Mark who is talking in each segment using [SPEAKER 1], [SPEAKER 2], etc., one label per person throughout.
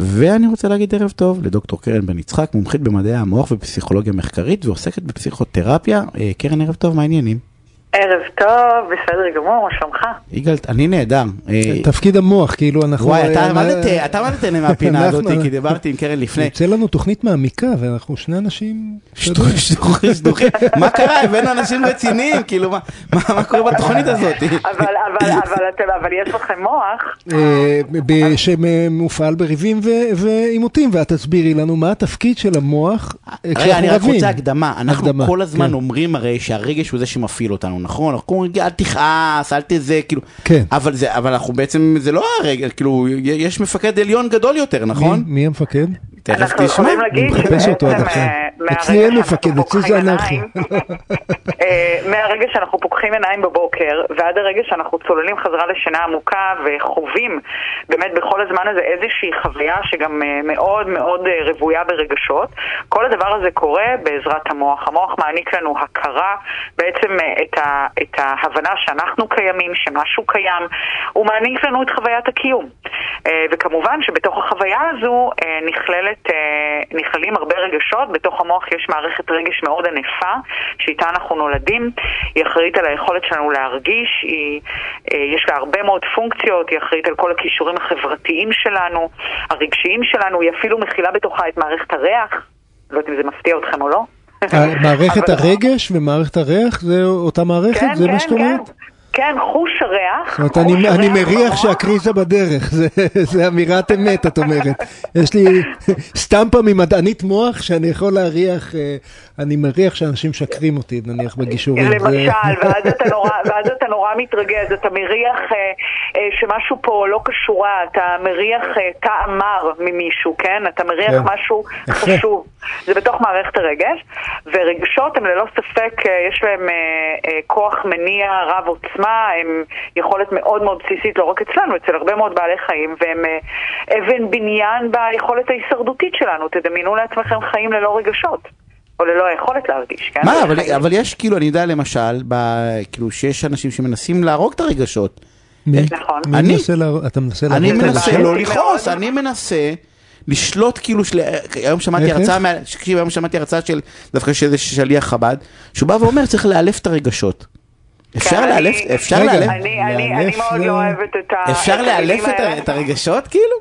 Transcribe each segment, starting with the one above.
[SPEAKER 1] ואני רוצה להגיד ערב טוב לדוקטור קרן בן יצחק, מומחית במדעי המוח ובפסיכולוגיה מחקרית ועוסקת בפסיכותרפיה. אה, קרן, ערב טוב, מה העניינים?
[SPEAKER 2] ערב טוב, בסדר גמור, מה שלומך?
[SPEAKER 1] יגאל, אני נהדר. אה,
[SPEAKER 3] תפקיד המוח, כאילו אנחנו...
[SPEAKER 1] וואי, אתה
[SPEAKER 3] אה,
[SPEAKER 1] עמדת, אתה עמדת מהפינה הזאת, כי דיברתי עם קרן לפני.
[SPEAKER 3] יוצא לנו תוכנית מעמיקה, ואנחנו שני אנשים...
[SPEAKER 1] שטוחים, שטוחים. מה קרה? הבאנו אנשים רציניים, כאילו, מה- קורה בתוכנית הזאת?
[SPEAKER 2] אבל, אבל, אבל, אתם, אבל יש לכם מוח.
[SPEAKER 3] אה, שמופעל בריבים ועימותים, ואת תסבירי לנו מה התפקיד של המוח אה,
[SPEAKER 1] רגע,
[SPEAKER 3] כשאנחנו
[SPEAKER 1] אני רק
[SPEAKER 3] רבים.
[SPEAKER 1] רוצה הקדמה. אנחנו כל הזמן
[SPEAKER 3] כן.
[SPEAKER 1] אומרים הרי שהרגש הוא זה שמפעיל אותנו, נכון? אנחנו אומרים, אל תכעס, אל תזה, כאילו.
[SPEAKER 3] כן.
[SPEAKER 1] אבל זה, אבל אנחנו בעצם, זה לא הרגש, כאילו, יש מפקד עליון גדול יותר, נכון?
[SPEAKER 3] מי- מי המפקד?
[SPEAKER 1] תכף
[SPEAKER 2] אנחנו
[SPEAKER 1] תשמע.
[SPEAKER 2] יכולים להגיד
[SPEAKER 3] אני מחפש אותו עד
[SPEAKER 2] שבעצם,
[SPEAKER 3] אצלי אין מפקד, אצלי זה
[SPEAKER 2] אה, מהרגע שאנחנו פוקחים עיניים בבוקר ועד הרגע שאנחנו צוללים חזרה לשינה עמוקה וחווים באמת בכל הזמן הזה איזושהי חוויה שגם אה, מאוד מאוד אה, רוויה ברגשות, כל הדבר הזה קורה בעזרת המוח. המוח מעניק לנו הכרה, בעצם אה, את, ה, את ההבנה שאנחנו קיימים, שמשהו קיים, הוא מעניק לנו את חוויית הקיום. וכמובן שבתוך החוויה הזו נכללת, נכללים הרבה רגשות, בתוך המוח יש מערכת רגש מאוד ענפה, שאיתה אנחנו נולדים, היא אחראית על היכולת שלנו להרגיש, היא, אה, יש לה הרבה מאוד פונקציות, היא אחראית על כל הכישורים החברתיים שלנו, הרגשיים שלנו, היא אפילו מכילה בתוכה את מערכת הריח, לא יודעת אם זה מפתיע אתכם או לא.
[SPEAKER 3] אה, מערכת הרגש ומערכת הריח זה אותה מערכת?
[SPEAKER 2] כן,
[SPEAKER 3] זה מה
[SPEAKER 2] כן,
[SPEAKER 3] שאת
[SPEAKER 2] כן.
[SPEAKER 3] אומרת?
[SPEAKER 2] כן, חוש הריח.
[SPEAKER 3] זאת אומרת, אני, אני מריח. שהקריזה בדרך, זה, זה אמירת אמת, את אומרת. יש לי סטמפה ממדענית מוח שאני יכול להריח, אה, אני מריח שאנשים משקרים אותי, נניח בגישורים. זה-
[SPEAKER 2] למשל, ואז אתה נורא, ואז אתה נורא מתרגז, אתה מריח אה, אה, שמשהו פה לא קשורה, אתה מריח אה, טעם מר ממישהו, כן? אתה מריח
[SPEAKER 3] כן.
[SPEAKER 2] משהו. חשוב. זה בתוך מערכת הרגש, ורגשות הם ללא ספק, אה, יש להם אה, אה, כוח מניע רב עוצמה, הם יכולת מאוד מאוד בסיסית, לא רק אצלנו, אצל הרבה מאוד בעלי חיים, והם אה, אבן בניין ביכולת ההישרדותית שלנו. תדמיינו לעצמכם חיים ללא רגשות. או ללא היכולת להרגיש, כן?
[SPEAKER 1] מה, אבל. אבל יש כאילו, אני יודע למשל, ב, כאילו שיש אנשים שמנסים להרוג את הרגשות.
[SPEAKER 3] מי,
[SPEAKER 2] נכון.
[SPEAKER 3] מי
[SPEAKER 1] אני-
[SPEAKER 3] מנסה, לה, אתה מנסה
[SPEAKER 1] אני
[SPEAKER 3] להרוג את
[SPEAKER 1] מנסה
[SPEAKER 3] הרגשות?
[SPEAKER 1] לא
[SPEAKER 2] מאוד.
[SPEAKER 1] לכעוס, אני מנסה לשלוט כאילו, של... היום שמעתי הרצאה? מה- תקשיב, היום שמעתי הרצאה של דווקא של איזה שליח חב"ד, שהוא בא ואומר צריך לאלף את הרגשות. אפשר
[SPEAKER 2] כן,
[SPEAKER 1] לאלף,
[SPEAKER 2] אני-
[SPEAKER 1] אפשר. לאלף,
[SPEAKER 2] אני, אני, אני מאוד לא אוהבת את ה...
[SPEAKER 1] אפשר לאלף. את הרגשות כאילו?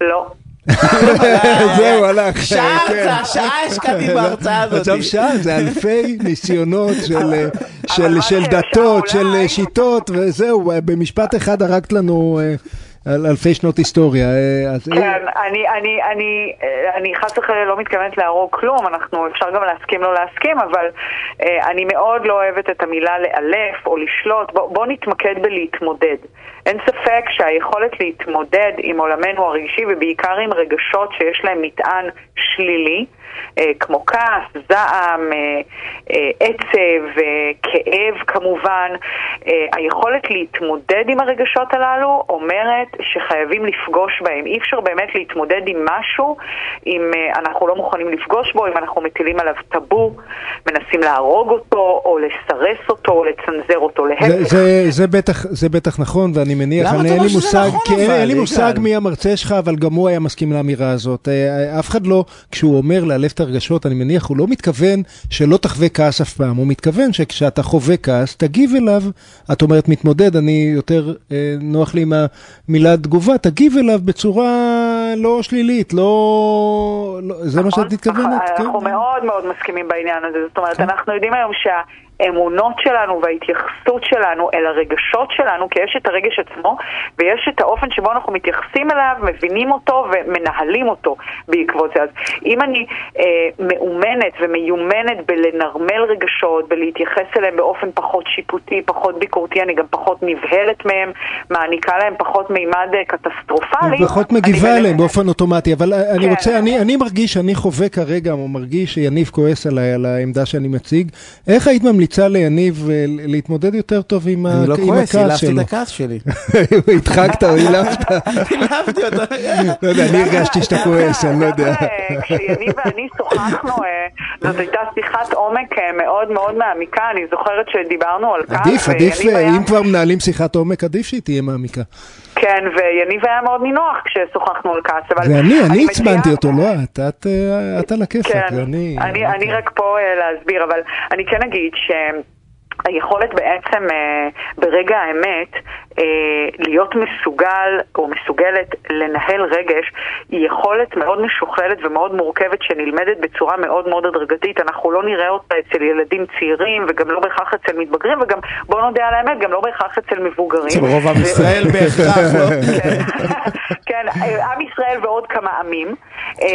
[SPEAKER 2] לא.
[SPEAKER 3] זהו, הלך.
[SPEAKER 1] שעה
[SPEAKER 3] כן.
[SPEAKER 1] הרצאה, שעה השקעתי בהרצאה הזאת.
[SPEAKER 3] עכשיו שעה, זה אלפי ניסיונות של, אה, דתות, של אה, שיטות, וזהו, אה, במשפט אחד הרגת לנו אה, על אלפי שנות היסטוריה. אה, אה,
[SPEAKER 2] כן, אני, אני, אני, אה, אני חס וחלילה לא מתכוונת להרוג כלום, אנחנו, אפשר גם להסכים לא להסכים, אבל אה, אני מאוד לא אוהבת את המילה לאלף או לשלוט, בוא, בוא נתמקד בלהתמודד. אין ספק שהיכולת להתמודד עם עולמנו הרגשי ובעיקר עם רגשות שיש להם מטען שלילי, אה, כמו כעס, זעם, אה, אה, עצב, כאב כמובן, היכולת להתמודד עם הרגשות הללו אומרת שחייבים לפגוש בהם. אי אפשר באמת להתמודד עם משהו אם אנחנו לא מוכנים לפגוש בו, אם אנחנו מטילים עליו טאבו, מנסים להרוג אותו, או לסרס אותו, או לצנזר אותו.
[SPEAKER 3] זה,
[SPEAKER 2] להפך.
[SPEAKER 3] זה, זה, בטח, זה בטח נכון, ואני מניח,
[SPEAKER 1] למה
[SPEAKER 3] אני,
[SPEAKER 1] אתה
[SPEAKER 3] אין
[SPEAKER 1] אומר
[SPEAKER 3] לי
[SPEAKER 1] שזה
[SPEAKER 3] מושג,
[SPEAKER 1] נכון,
[SPEAKER 3] כי אין,
[SPEAKER 1] אבל,
[SPEAKER 3] אין לי מושג? מי המרצה שלך, אבל גם הוא היה מסכים לאמירה הזאת. אה, אף אחד לא, כשהוא אומר לאלף את הרגשות, אני מניח, הוא לא מתכוון שלא תחווה כעס אף פעם, הוא מתכוון שכשאתה חווה כעס, תגיב אליו, את אומרת מתמודד, אני יותר אה, נוח לי עם המילה תגובה, תגיב אליו בצורה לא שלילית, לא... לא זה מה
[SPEAKER 2] נכון?
[SPEAKER 3] שאת מתכוונת? כן.
[SPEAKER 2] אנחנו מאוד מאוד מסכימים בעניין הזה. זאת אומרת, אנחנו יודעים היום שהאמונות שלנו וההתייחסות שלנו אל הרגשות שלנו, כי יש את הרגש עצמו, ויש את האופן שבו אנחנו מתייחסים אליו, מבינים אותו ומנהלים אותו בעקבות זה. אז אם אני אה, מאומנת ומיומנת בלנרמל רגשות, בלהתייחס אליהם באופן פחות שיפוטי, פחות ביקורתי, אני גם פחות נבהלת מהם, מעניקה להם פחות מימד אה, קטסטרופלי.
[SPEAKER 3] פחות
[SPEAKER 2] אני
[SPEAKER 3] מגיבה אליהם באופן אוטומטי, אבל אני
[SPEAKER 2] כן.
[SPEAKER 3] רוצה, אני, אני מרגיש, אני חווה כרגע, או מרגיש שיניב כועס עליי, על העמדה שאני מציג. איך היית ממליצה ליניב אה, להתמודד יותר טוב עם, ה-
[SPEAKER 1] אני לא כועס,
[SPEAKER 3] הכעס שלו?
[SPEAKER 1] את הכעס שלי.
[SPEAKER 3] הדחקת או העלפת?
[SPEAKER 1] העלפתי אותו.
[SPEAKER 3] לא יודע, אני הרגשתי שאתה כועס, אני לא יודע.
[SPEAKER 2] אה, כשיניב ואני שוחחנו, אה, זאת הייתה שיחת עומק מאוד מאוד מעמיקה, אני זוכרת שדיברנו על כך.
[SPEAKER 3] עדיף, עדיף, אם כבר מנהלים שיחת עומק, עדיף שהיא תהיה מעמיקה.
[SPEAKER 2] כן, ויניב היה מאוד נינוח כששוחחנו על כעס, אבל...
[SPEAKER 3] ואני, אני עצבנתי אותו, לא את, את, את על הכיפאק,
[SPEAKER 2] כן,
[SPEAKER 3] ואני...
[SPEAKER 2] אני, אני רק פה אה, להסביר, אבל אני כן אגיד ש... היכולת בעצם אה, ברגע האמת אה, להיות מסוגל או מסוגלת לנהל רגש היא יכולת מאוד משוכללת ומאוד מורכבת שנלמדת בצורה מאוד מאוד הדרגתית. אנחנו לא נראה אותה אצל ילדים צעירים וגם לא בהכרח אצל מתבגרים וגם, בוא נודה על האמת, גם לא בהכרח אצל מבוגרים.
[SPEAKER 1] אצל רוב עם ישראל בהכרח, לא?
[SPEAKER 2] כן, כן, עם ישראל ועוד כמה עמים. כן.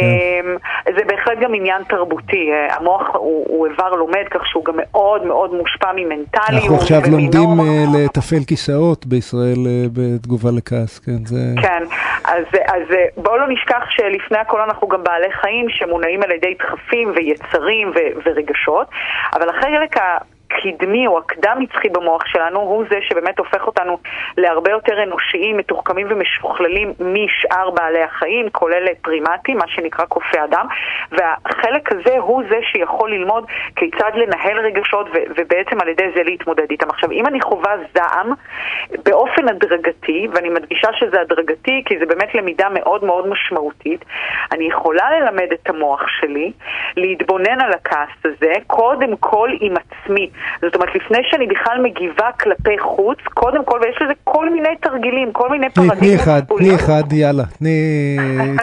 [SPEAKER 2] זה בהחלט גם עניין תרבותי. המוח הוא איבר לומד כך שהוא גם מאוד מאוד מושפע ממנטליות.
[SPEAKER 3] אנחנו עכשיו לומדים אה, לתפעל כיסאות בישראל אה, בתגובה לכעס, כן, זה...
[SPEAKER 2] כן, אז, אז אה, בואו לא נשכח שלפני הכל אנחנו גם בעלי חיים שמונעים על ידי דחפים ויצרים ו, ורגשות, אבל החלק ה... הקדמי או הקדם נצחי במוח שלנו הוא זה שבאמת הופך אותנו להרבה יותר אנושיים, מתוחכמים ומשוכללים משאר בעלי החיים, כולל פרימטים, מה שנקרא קופי אדם, והחלק הזה הוא זה שיכול ללמוד כיצד לנהל רגשות ו- ובעצם על ידי זה להתמודד איתם. עכשיו, אם אני חווה זעם באופן הדרגתי, ואני מדגישה שזה הדרגתי כי זה באמת למידה מאוד מאוד משמעותית, אני יכולה ללמד את המוח שלי להתבונן על הכעס הזה, קודם כל עם עצמי. זאת אומרת, לפני שאני בכלל מגיבה כלפי חוץ, קודם כל, ויש לזה כל מיני תרגילים, כל מיני פרדיגמות.
[SPEAKER 3] תני אחד, תני אחד, יאללה.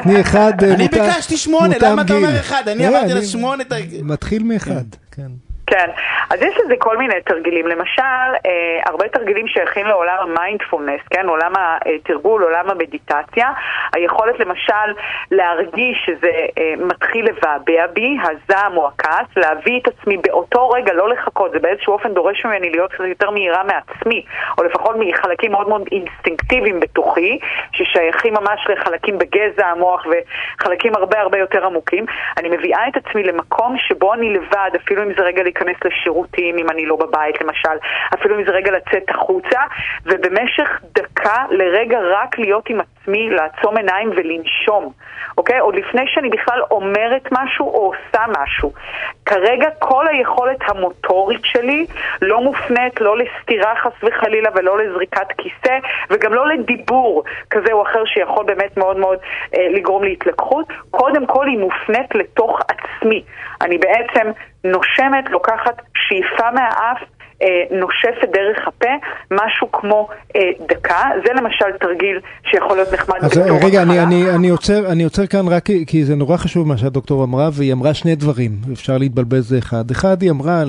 [SPEAKER 3] תני אחד,
[SPEAKER 1] אני ביקשתי שמונה, למה אתה אומר אחד? אני
[SPEAKER 3] לא,
[SPEAKER 1] אמרתי לה שמונה תרגילים.
[SPEAKER 3] מתחיל מאחד, כן.
[SPEAKER 2] כן, אז יש לזה כל מיני תרגילים. למשל, אה, הרבה תרגילים שייכים לעולם המיינדפולנס, כן? עולם התרגול, עולם המדיטציה. היכולת למשל להרגיש שזה אה, מתחיל לבעבע בי, הזעם או הכעס, להביא את עצמי באותו רגע, לא לחכות, זה באיזשהו אופן דורש ממני להיות קצת יותר מהירה מעצמי, או לפחות מחלקים מאוד מאוד אינסטינקטיביים בתוכי, ששייכים ממש לחלקים בגזע המוח וחלקים הרבה הרבה יותר עמוקים. אני מביאה את עצמי למקום שבו אני לבד, אפילו אם זה רגע להיכנס לשירותים אם אני לא בבית למשל, אפילו אם זה רגע לצאת החוצה, ובמשך דקה לרגע רק להיות עם עצמי, לעצום עיניים ולנשום, אוקיי? עוד לפני שאני בכלל אומרת משהו או עושה משהו. כרגע כל היכולת המוטורית שלי לא מופנית לא לסתירה חס וחלילה ולא לזריקת כיסא וגם לא לדיבור כזה או אחר שיכול באמת מאוד מאוד אה, לגרום להתלקחות. קודם כל היא מופנית לתוך עצמי. אני בעצם נושמת, לוקחת שאיפה מהאף, נושפת דרך הפה, משהו כמו אה, דקה. זה למשל תרגיל שיכול להיות נחמד
[SPEAKER 3] אז רגע, אני, אני, אני, עוצר, אני עוצר כאן רק כי, זה נורא חשוב מה שהדוקטור אמרה, והיא אמרה שני דברים, אפשר להתבלבל זה אחד. אחד, היא אמרה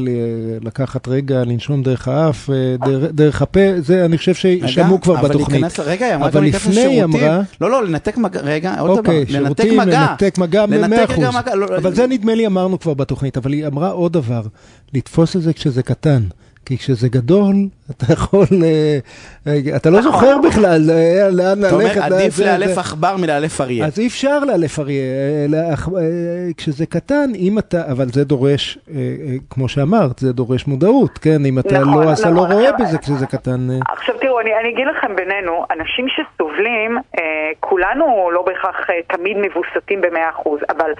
[SPEAKER 3] לקחת רגע, לנשום דרך האף, אה, דרך, דרך הפה, זה אני חושב ששמעו כבר
[SPEAKER 1] אבל
[SPEAKER 3] בתוכנית.
[SPEAKER 1] להיכנס, רגע, היא אמרה
[SPEAKER 3] אבל
[SPEAKER 1] גם להיכנס
[SPEAKER 3] לפני היא. אמרה...
[SPEAKER 1] לא, לא, לנתק מגע, רגע, עוד
[SPEAKER 3] אוקיי,
[SPEAKER 1] דבר. לנתק
[SPEAKER 3] שירותים,
[SPEAKER 1] מגע.
[SPEAKER 3] לנתק מגע,
[SPEAKER 1] לנתק
[SPEAKER 3] מאה אחוז.
[SPEAKER 1] מגע, לא,
[SPEAKER 3] אבל זה נדמה לי אמרנו כבר בתוכנית, אבל היא אמרה עוד דבר, לתפוס את זה כשזה קטן. כי כשזה גדול, אתה יכול, אה, אה, אתה לא זוכר בכלל אה, לאן
[SPEAKER 1] אתה
[SPEAKER 3] ללכת.
[SPEAKER 1] אומר, עדיף לאלף עכבר מלאלף אריה.
[SPEAKER 3] אז אי אפשר לאלף אריה, כשזה קטן, אם אתה, אבל זה דורש, כמו שאמרת, זה דורש מודעות, כן? אם אתה
[SPEAKER 2] נכון,
[SPEAKER 3] לא, אתה לא
[SPEAKER 2] נכון.
[SPEAKER 3] רואה בזה כשזה קטן.
[SPEAKER 2] עכשיו תראו, אני, אני אגיד לכם בינינו, אנשים שסובלים, כולנו לא בהכרח תמיד מבוסתים ב-100%, אבל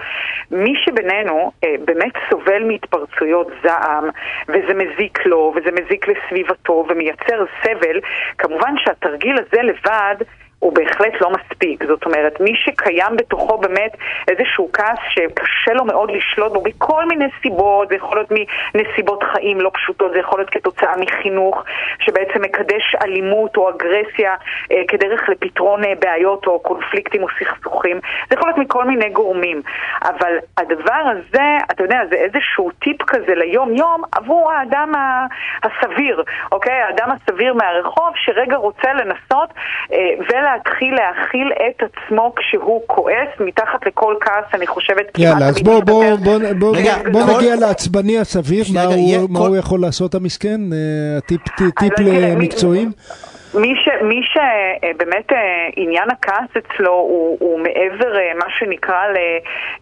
[SPEAKER 2] מי שבינינו באמת סובל מהתפרצויות זעם, וזה מזיק לו, וזה מזיק לסביבתו, ומייצר סבל, כמובן שהתרגיל הזה לבד... הוא בהחלט לא מספיק. זאת אומרת, מי שקיים בתוכו באמת איזשהו כעס שקשה לו מאוד לשלוט בו מכל מיני סיבות, זה יכול להיות מנסיבות חיים לא פשוטות, זה יכול להיות כתוצאה מחינוך שבעצם מקדש אלימות או אגרסיה אה, כדרך לפתרון אה, בעיות או קונפליקטים או סכסוכים, זה יכול להיות מכל מיני גורמים. אבל הדבר הזה, אתה יודע, זה איזשהו טיפ כזה ליום-יום עבור האדם הסביר, אוקיי? האדם הסביר מהרחוב שרגע רוצה לנסות אה, ולהתחיל להכיל את עצמו כשהוא כועס, מתחת לכל כעס, אני חושבת כמעט
[SPEAKER 3] יאללה, אז
[SPEAKER 2] תמיד
[SPEAKER 3] בוא, בוא, בוא, בוא,
[SPEAKER 1] רגע,
[SPEAKER 3] בוא
[SPEAKER 1] כל-
[SPEAKER 3] נגיע לעצבני הסביר,
[SPEAKER 1] שנייה,
[SPEAKER 3] מה הוא- מה
[SPEAKER 1] כל-
[SPEAKER 3] הוא יכול לעשות המסכן? אה, הטיפ טיפ
[SPEAKER 2] אז תראה, מי- ש, מי שבאמת עניין הכעס אצלו הוא, הוא מעבר אה, מה שנקרא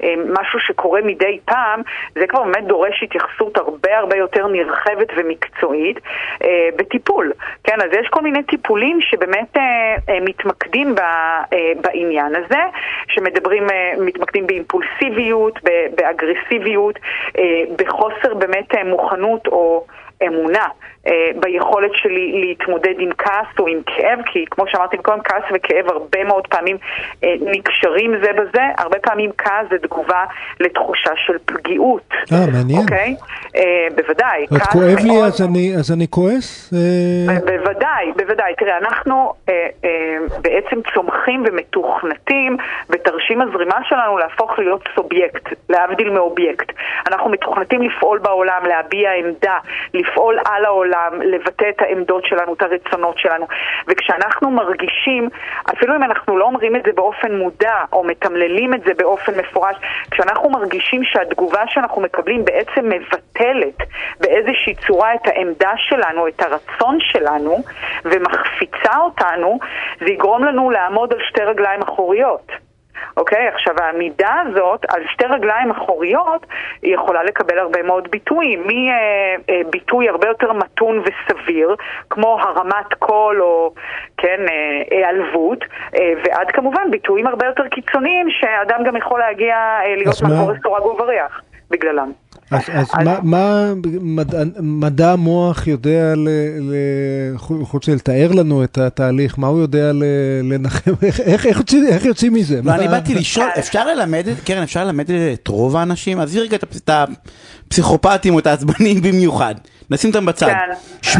[SPEAKER 2] למשהו שקורה מדי פעם, זה כבר באמת דורש התייחסות הרבה הרבה יותר נרחבת ומקצועית אה, בטיפול. כן, אז יש כל מיני טיפולים שבאמת אה, אה, מתמקדים אה, בעניין הזה, שמדברים, אה, מתמקדים באימפולסיביות, באגרסיביות, אה, בחוסר באמת אה, מוכנות או... אמונה אה, ביכולת שלי להתמודד עם כעס או עם כאב, כי כמו שאמרתי קודם, כעס וכאב הרבה מאוד פעמים אה, נקשרים זה בזה, הרבה פעמים כעס זה תגובה לתחושה של פגיעות.
[SPEAKER 3] אה, מעניין.
[SPEAKER 2] אוקיי? אה, בוודאי. כעס
[SPEAKER 3] כואב לי, אז אני- אז אני כועס? אה,
[SPEAKER 2] בוודאי, בוודאי. תראה, אנחנו אה, אה, בעצם צומחים ומתוכנתים בתרשים הזרימה שלנו להפוך להיות סובייקט, להבדיל מאובייקט. אנחנו מתוכנתים לפעול בעולם, להביע עמדה, לפעול על העולם, לבטא את העמדות שלנו, את הרצונות שלנו. וכשאנחנו מרגישים, אפילו אם אנחנו לא אומרים את זה באופן מודע, או מתמללים את זה באופן מפורש, כשאנחנו מרגישים שהתגובה שאנחנו מקבלים בעצם מבטלת באיזושהי צורה את העמדה שלנו, את הרצון שלנו, ומחפיצה אותנו, זה יגרום לנו לעמוד על שתי רגליים אחוריות. אוקיי? עכשיו העמידה הזאת על שתי רגליים אחוריות היא יכולה לקבל הרבה מאוד ביטויים, מביטוי הרבה יותר מתון וסביר, כמו הרמת קול או כן, אה, היעלבות, אה, ועד כמובן ביטויים הרבה יותר קיצוניים שאדם גם יכול להגיע אה, להיות מאחורי סורג ובריח בגללם.
[SPEAKER 3] אז, אז
[SPEAKER 2] אז-
[SPEAKER 3] מה, מה מדע, מדע המוח יודע, ל, ל, חוץ מלתאר לנו את התהליך, מה הוא יודע ל, לנחם, איך, איך, איך, איך יוצאים מזה?
[SPEAKER 1] לא,
[SPEAKER 3] מה-
[SPEAKER 1] אני באתי לשאול, אפשר ללמד, קרן, אפשר ללמד את רוב האנשים? עזבי רגע את הפ- את הפסיכופטים או את העצבנים במיוחד, נשים אותם בצד.
[SPEAKER 2] כן.
[SPEAKER 1] 80%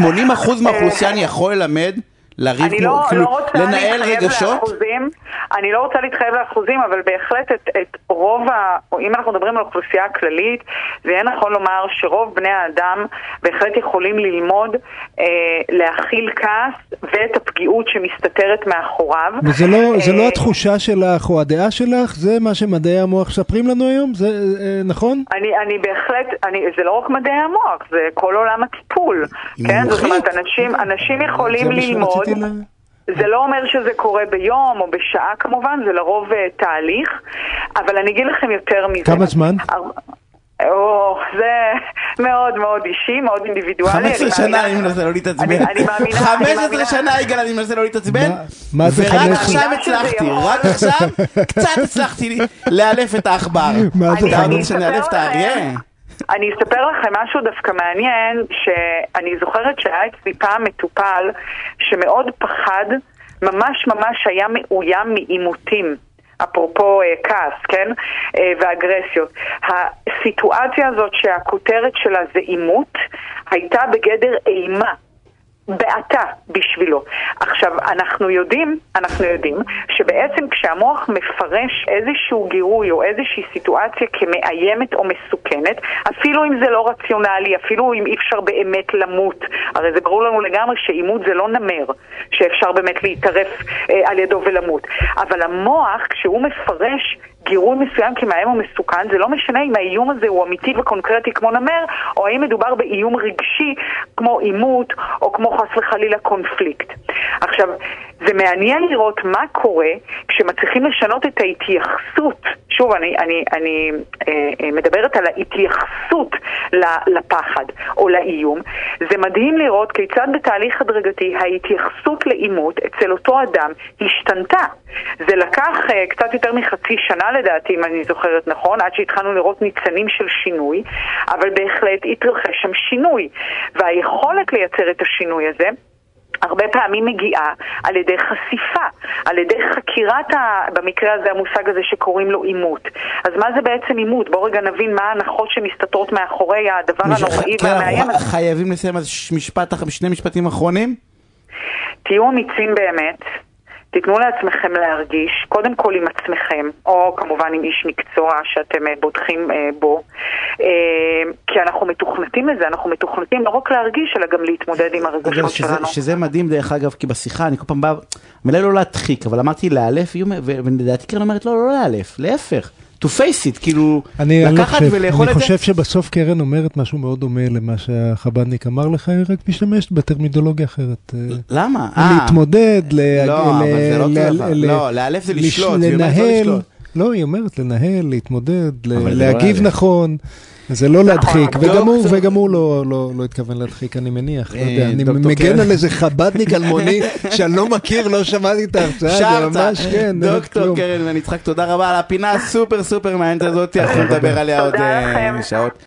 [SPEAKER 1] מהאוכלוסייה אני יכול ללמד, לריב,
[SPEAKER 2] אני
[SPEAKER 1] כמו-
[SPEAKER 2] לא,
[SPEAKER 1] כאילו,
[SPEAKER 2] לא רוצה
[SPEAKER 1] לנהל רגשות?
[SPEAKER 2] לאחוזים, אני לא רוצה להתחייב לאחוזים, אבל בהחלט את, את רוב ה... או אם אנחנו מדברים על האוכלוסייה הכללית, זה יהיה נכון לומר שרוב בני האדם בהחלט יכולים ללמוד אה, להכיל כעס ואת הפגיעות שמסתתרת מאחוריו.
[SPEAKER 3] וזה לא, זה
[SPEAKER 2] אה,
[SPEAKER 3] לא התחושה שלך או הדעה שלך, זה מה שמדעי המוח מספרים לנו היום, זה אה, נכון?
[SPEAKER 2] אני, אני בהחלט, אני, זה לא רק מדעי המוח, זה כל עולם הטיפול, כן? זאת. אומרת, אנשים, אנשים יכולים ללמוד. זה לא אומר שזה קורה ביום או בשעה כמובן, זה לרוב אה, תהליך, אבל אני אגיד לכם יותר מזה.
[SPEAKER 3] כמה זמן?
[SPEAKER 2] או, זה מאוד מאוד אישי, מאוד אינדיבידואלי.
[SPEAKER 1] 15
[SPEAKER 2] אני
[SPEAKER 1] שנה אני מנסה לא להתעצבן.
[SPEAKER 2] אני- אני מאמינה- אני
[SPEAKER 1] 15
[SPEAKER 2] מאמינה-
[SPEAKER 1] שנה יגאל אני מנסה לא להתעצבן.
[SPEAKER 3] מה- זה
[SPEAKER 1] ורק
[SPEAKER 3] 15?
[SPEAKER 1] עכשיו
[SPEAKER 2] אני מאמינה
[SPEAKER 1] הצלחתי. רק עכשיו קצת הצלחתי לאלף את העכבר.
[SPEAKER 3] מה זה
[SPEAKER 1] אתה
[SPEAKER 2] אני
[SPEAKER 1] רוצה שנאלף את
[SPEAKER 2] אספר
[SPEAKER 1] האריה?
[SPEAKER 2] לכם- אני אספר לכם משהו דווקא מעניין, שאני זוכרת שהיה אצלי פעם מטופל שמאוד פחד, ממש ממש היה מאוים מעימותים. אפרופו אה, כעס, כן? אה, ואגרסיות. הסיטואציה הזאת שהכותרת שלה זה עימות, הייתה בגדר אימה. בעתה בשבילו. עכשיו, אנחנו יודעים, אנחנו יודעים, שבעצם כשהמוח מפרש איזשהו גירוי או איזושהי סיטואציה כמאיימת או מסוכנת, אפילו אם זה לא רציונלי, אפילו אם אי אפשר באמת למות, הרי זה ברור לנו לגמרי שעימות זה לא נמר, שאפשר באמת להתערף אה, על ידו ולמות. אבל המוח, כשהוא מפרש גירוי מסוים כמאיים או מסוכן, זה לא משנה אם האיום הזה הוא אמיתי וקונקרטי כמו נמר, או האם מדובר באיום רגשי כמו עימות, או כמו חס וחלילה קונפליקט. עכשיו, זה מעניין לראות מה קורה כשמצליחים לשנות את ההתייחסות, שוב, אני, אני, אני אה, אה, מדברת על ההתייחסות לפחד או לאיום, זה מדהים לראות כיצד בתהליך הדרגתי ההתייחסות לעימות אצל אותו אדם השתנתה. זה לקח אה, קצת יותר מחצי שנה לדעתי, אם אני זוכרת נכון, עד שהתחלנו לראות ניצנים של שינוי, אבל בהחלט התרחש שם שינוי. והיכולת לייצר את השינוי הזה הרבה פעמים מגיעה על ידי חשיפה, על ידי חקירת, ה... במקרה הזה המושג הזה שקוראים לו עימות. אז מה זה בעצם עימות? בואו רגע נבין מה ההנחות שמסתתרות מאחורי הדבר הנוראי והמאיים הזה.
[SPEAKER 1] חייבים לסיים אז משפט, שני משפטים אחרונים.
[SPEAKER 2] תהיו אמיצים באמת, תיתנו לעצמכם להרגיש, קודם כל עם עצמכם, או כמובן עם איש מקצוע שאתם אה, בוטחים אה, בו, אה, כי אנחנו מתוכנתים לזה, אנחנו מתוכנתים לא רק להרגיש, אלא גם להתמודד עם הרגשות
[SPEAKER 1] שזה,
[SPEAKER 2] שלנו.
[SPEAKER 1] שזה מדהים דרך אגב, כי בשיחה אני כל פעם בא, המילה לא להדחיק, אבל אמרתי לאלף, ולדעתי קרן אומרת לא, לא לאלף, להפך, to face it, כאילו,
[SPEAKER 3] אני, אני, לא
[SPEAKER 1] לקחת
[SPEAKER 3] חושב,
[SPEAKER 1] ולאכול
[SPEAKER 3] אני
[SPEAKER 1] את זה.
[SPEAKER 3] חושב שבסוף קרן אומרת משהו מאוד דומה למה שהחב"דניק אמר לך, היא רק משתמשת בטרמידולוגיה אחרת.
[SPEAKER 1] למה?
[SPEAKER 3] להתמודד,
[SPEAKER 1] לא, לא לא, לאלף זה
[SPEAKER 3] לש-
[SPEAKER 1] לשלוט, לא
[SPEAKER 3] לנהל,
[SPEAKER 1] לשלוט.
[SPEAKER 3] לא, היא אומרת לנהל, להתמודד,
[SPEAKER 1] לא
[SPEAKER 3] להגיב. נכון. זה לא להדחיק,
[SPEAKER 2] נכון.
[SPEAKER 3] וגם הוא,
[SPEAKER 1] דוקטור-
[SPEAKER 3] וגם הוא לא, לא, לא התכוון להדחיק, אני מניח. לא
[SPEAKER 1] אה,
[SPEAKER 3] יודע, אני מגן. על איזה חב"דניק אלמוני שאני לא מכיר, לא שמעתי את ההרצאה, זה ממש, כן,
[SPEAKER 1] דוקטור. קרן בן יצחק, תודה רבה על הפינה הסופר סופר מעניינת הזאת, אנחנו נדבר עליה עוד אה. שעות.